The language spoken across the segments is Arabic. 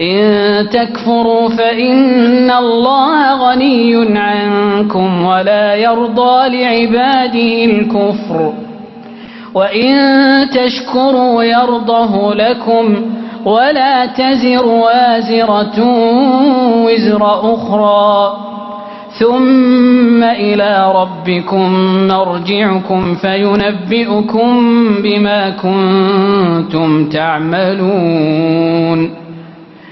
إن تكفروا فإن الله غني عنكم ولا يرضى لعباده الكفر. وإن تشكروا يرضه لكم ولا تزر وازرة وزر أخرى. ثم إلى ربكم مرجعكم فينبئكم بما كنتم تعملون.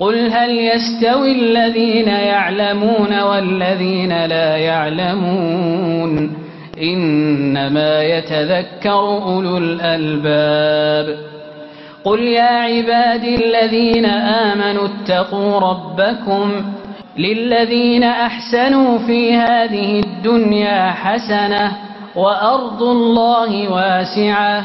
قل هل يستوي الذين يعلمون والذين لا يعلمون إنما يتذكر أولو الألباب قل يا عبادي الذين آمنوا اتقوا ربكم للذين أحسنوا في هذه الدنيا حسنة وأرض الله واسعة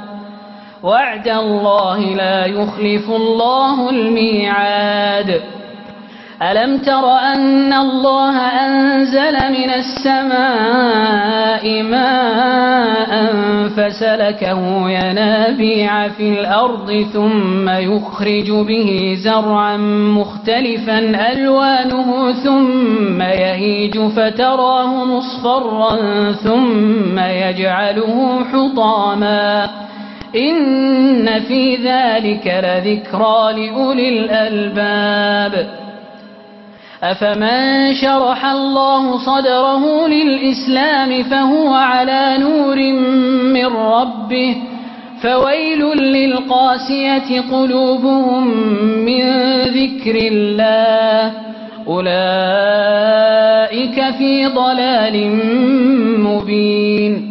وعد الله لا يخلف الله الميعاد. ألم تر أن الله أنزل من السماء ماء فسلكه ينابيع في الأرض ثم يخرج به زرعا مختلفا ألوانه ثم يهيج فتراه مصفرا ثم يجعله حطاما. إن في ذلك لذكرى لأولي الألباب. أفمن شرح الله صدره للإسلام فهو على نور من ربه فويل للقاسية قلوبهم من ذكر الله. أولئك في ضلال مبين.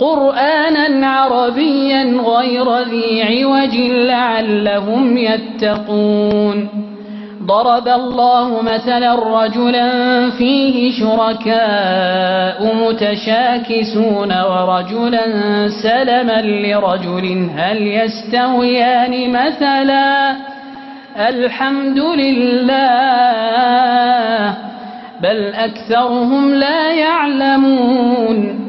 قرآنا عربيا غير ذي عوج لعلهم يتقون. ضرب الله مثلا رجلا فيه شركاء متشاكسون ورجلا سلما لرجل هل يستويان مثلا؟ الحمد لله بل أكثرهم لا يعلمون.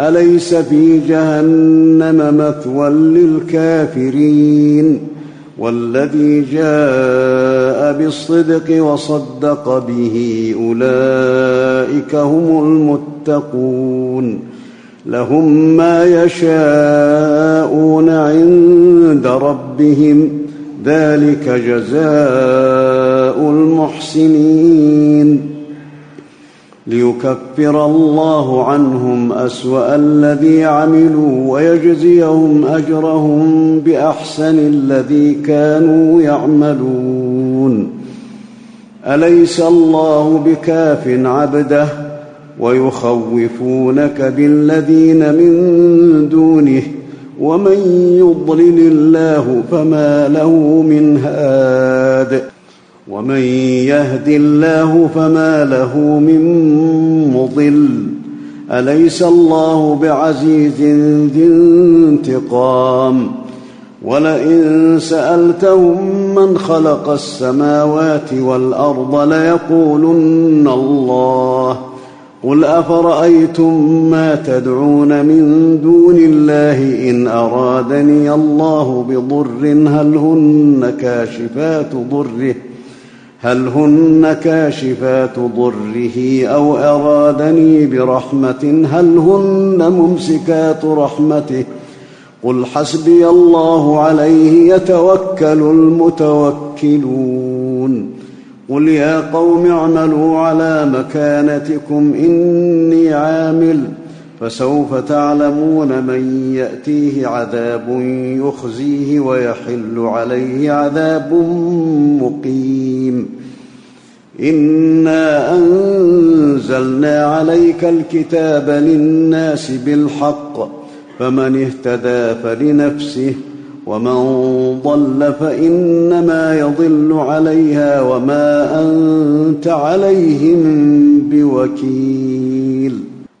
أليس في جهنم مثوى للكافرين والذي جاء بالصدق وصدق به أولئك هم المتقون لهم ما يشاءون عند ربهم ذلك جزاء المحسنين ليكفر الله عنهم أسوأ الذي عملوا ويجزيهم أجرهم بأحسن الذي كانوا يعملون. أليس الله بكاف عبده ويخوفونك بالذين من دونه؟ ومن يضلل الله فما له من هاد. ومن يهد الله فما له من مضل. أليس الله بعزيز ذي انتقام؟ ولئن سألتهم من خلق السماوات والأرض ليقولن الله. قل أفرأيتم ما تدعون من دون الله إن أرادني الله بضر هل هن كاشفات ضره؟ هل هن كاشفات ضره أو أرادني برحمة؟ هل هن ممسكات رحمته؟ قل حسبي الله عليه يتوكل المتوكلون. قل يا قوم اعملوا على مكانتكم إني عامل فسوف تعلمون من يأتيه عذاب يخزيه ويحل عليه عذاب مقيم. إنا أنزلنا عليك الكتاب للناس بالحق فمن اهتدى فلنفسه ومن ضل فإنما يضل عليها وما أنت عليهم بوكيل.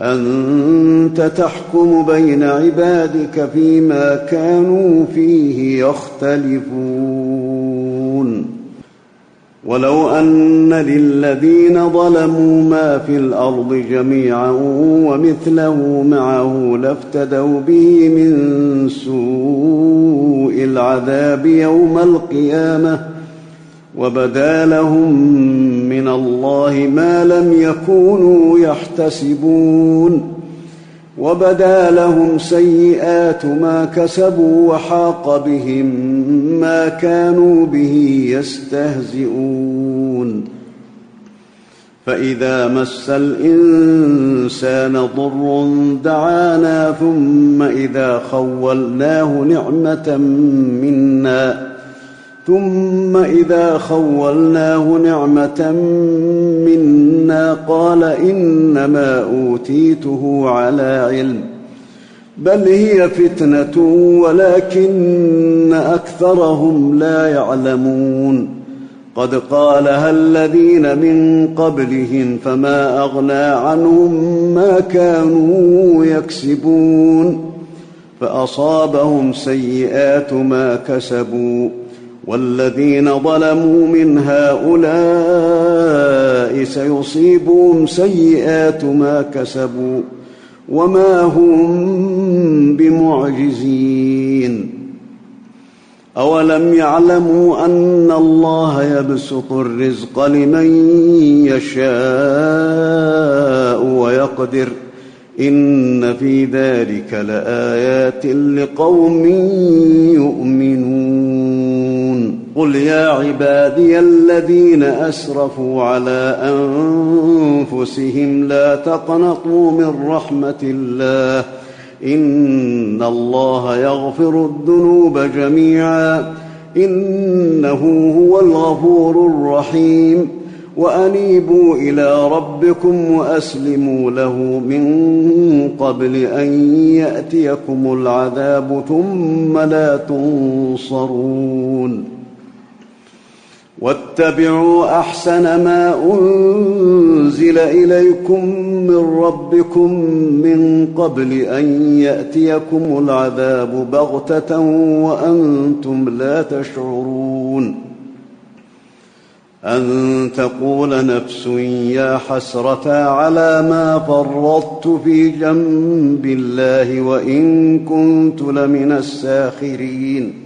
أنت تحكم بين عبادك فيما كانوا فيه يختلفون. ولو أن للذين ظلموا ما في الأرض جميعا ومثله معه لافتدوا به من سوء العذاب يوم القيامة وبدا لهم من الله ما لم يكونوا يحتسبون. وبدا لهم سيئات ما كسبوا وحاق بهم ما كانوا به يستهزئون. فإذا مس الإنسان ضر دعانا ثم إذا خولناه نعمة منا ثم إذا خولناه نعمة منا قال إنما أوتيته على علم. بل هي فتنة ولكن أكثرهم لا يعلمون. قد قالها الذين من قبلهم فما أغنى عنهم ما كانوا يكسبون. فأصابهم سيئات ما كسبوا. والذين ظلموا من هؤلاء سيصيبهم سيئات ما كسبوا وما هم بمعجزين. أولم يعلموا أن الله يبسط الرزق لمن يشاء ويقدر إن في ذلك لآيات لقوم يؤمنون. قل يا عبادي الذين اسرفوا على انفسهم لا تقنطوا من رحمه الله ان الله يغفر الذنوب جميعا انه هو الغفور الرحيم وانيبوا إلى ربكم واسلموا له من قبل ان ياتيكم العذاب ثم لا تنصرون واتبعوا أحسن ما أنزل إليكم من ربكم من قبل أن يأتيكم العذاب بغتة وأنتم لا تشعرون أن تقول نفس يا حسرة على ما فرطت في جنب الله وإن كنت لمن الساخرين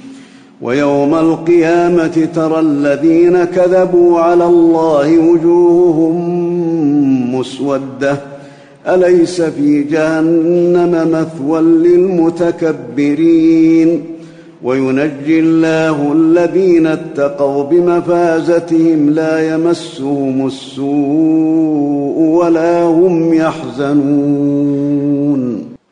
ويوم القيامة ترى الذين كذبوا على الله وجوههم مسودة. أليس في جهنم مثوى للمتكبرين؟ وينجي الله الذين اتقوا بمفازتهم لا يمسهم السوء ولا هم يحزنون.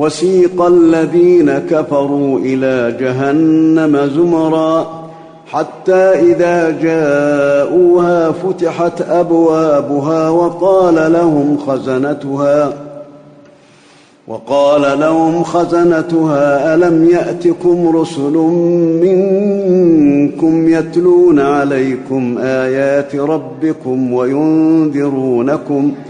وسيق الذين كفروا إلى جهنم زمرا حتى إذا جاءوها فتحت أبوابها وقال لهم خزنتها وقال لهم خزنتها ألم يأتكم رسل منكم يتلون عليكم آيات ربكم وينذرونكم ۖ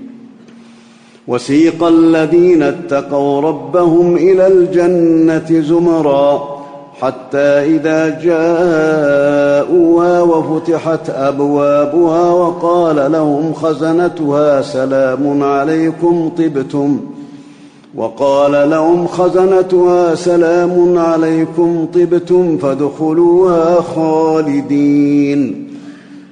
وسيق الذين اتقوا ربهم إلى الجنة زمرا حتى إذا جاءوها وفتحت أبوابها وقال لهم خزنتها سلام عليكم طبتم وقال لهم خزنتها سلام عليكم طبتم فادخلوها خالدين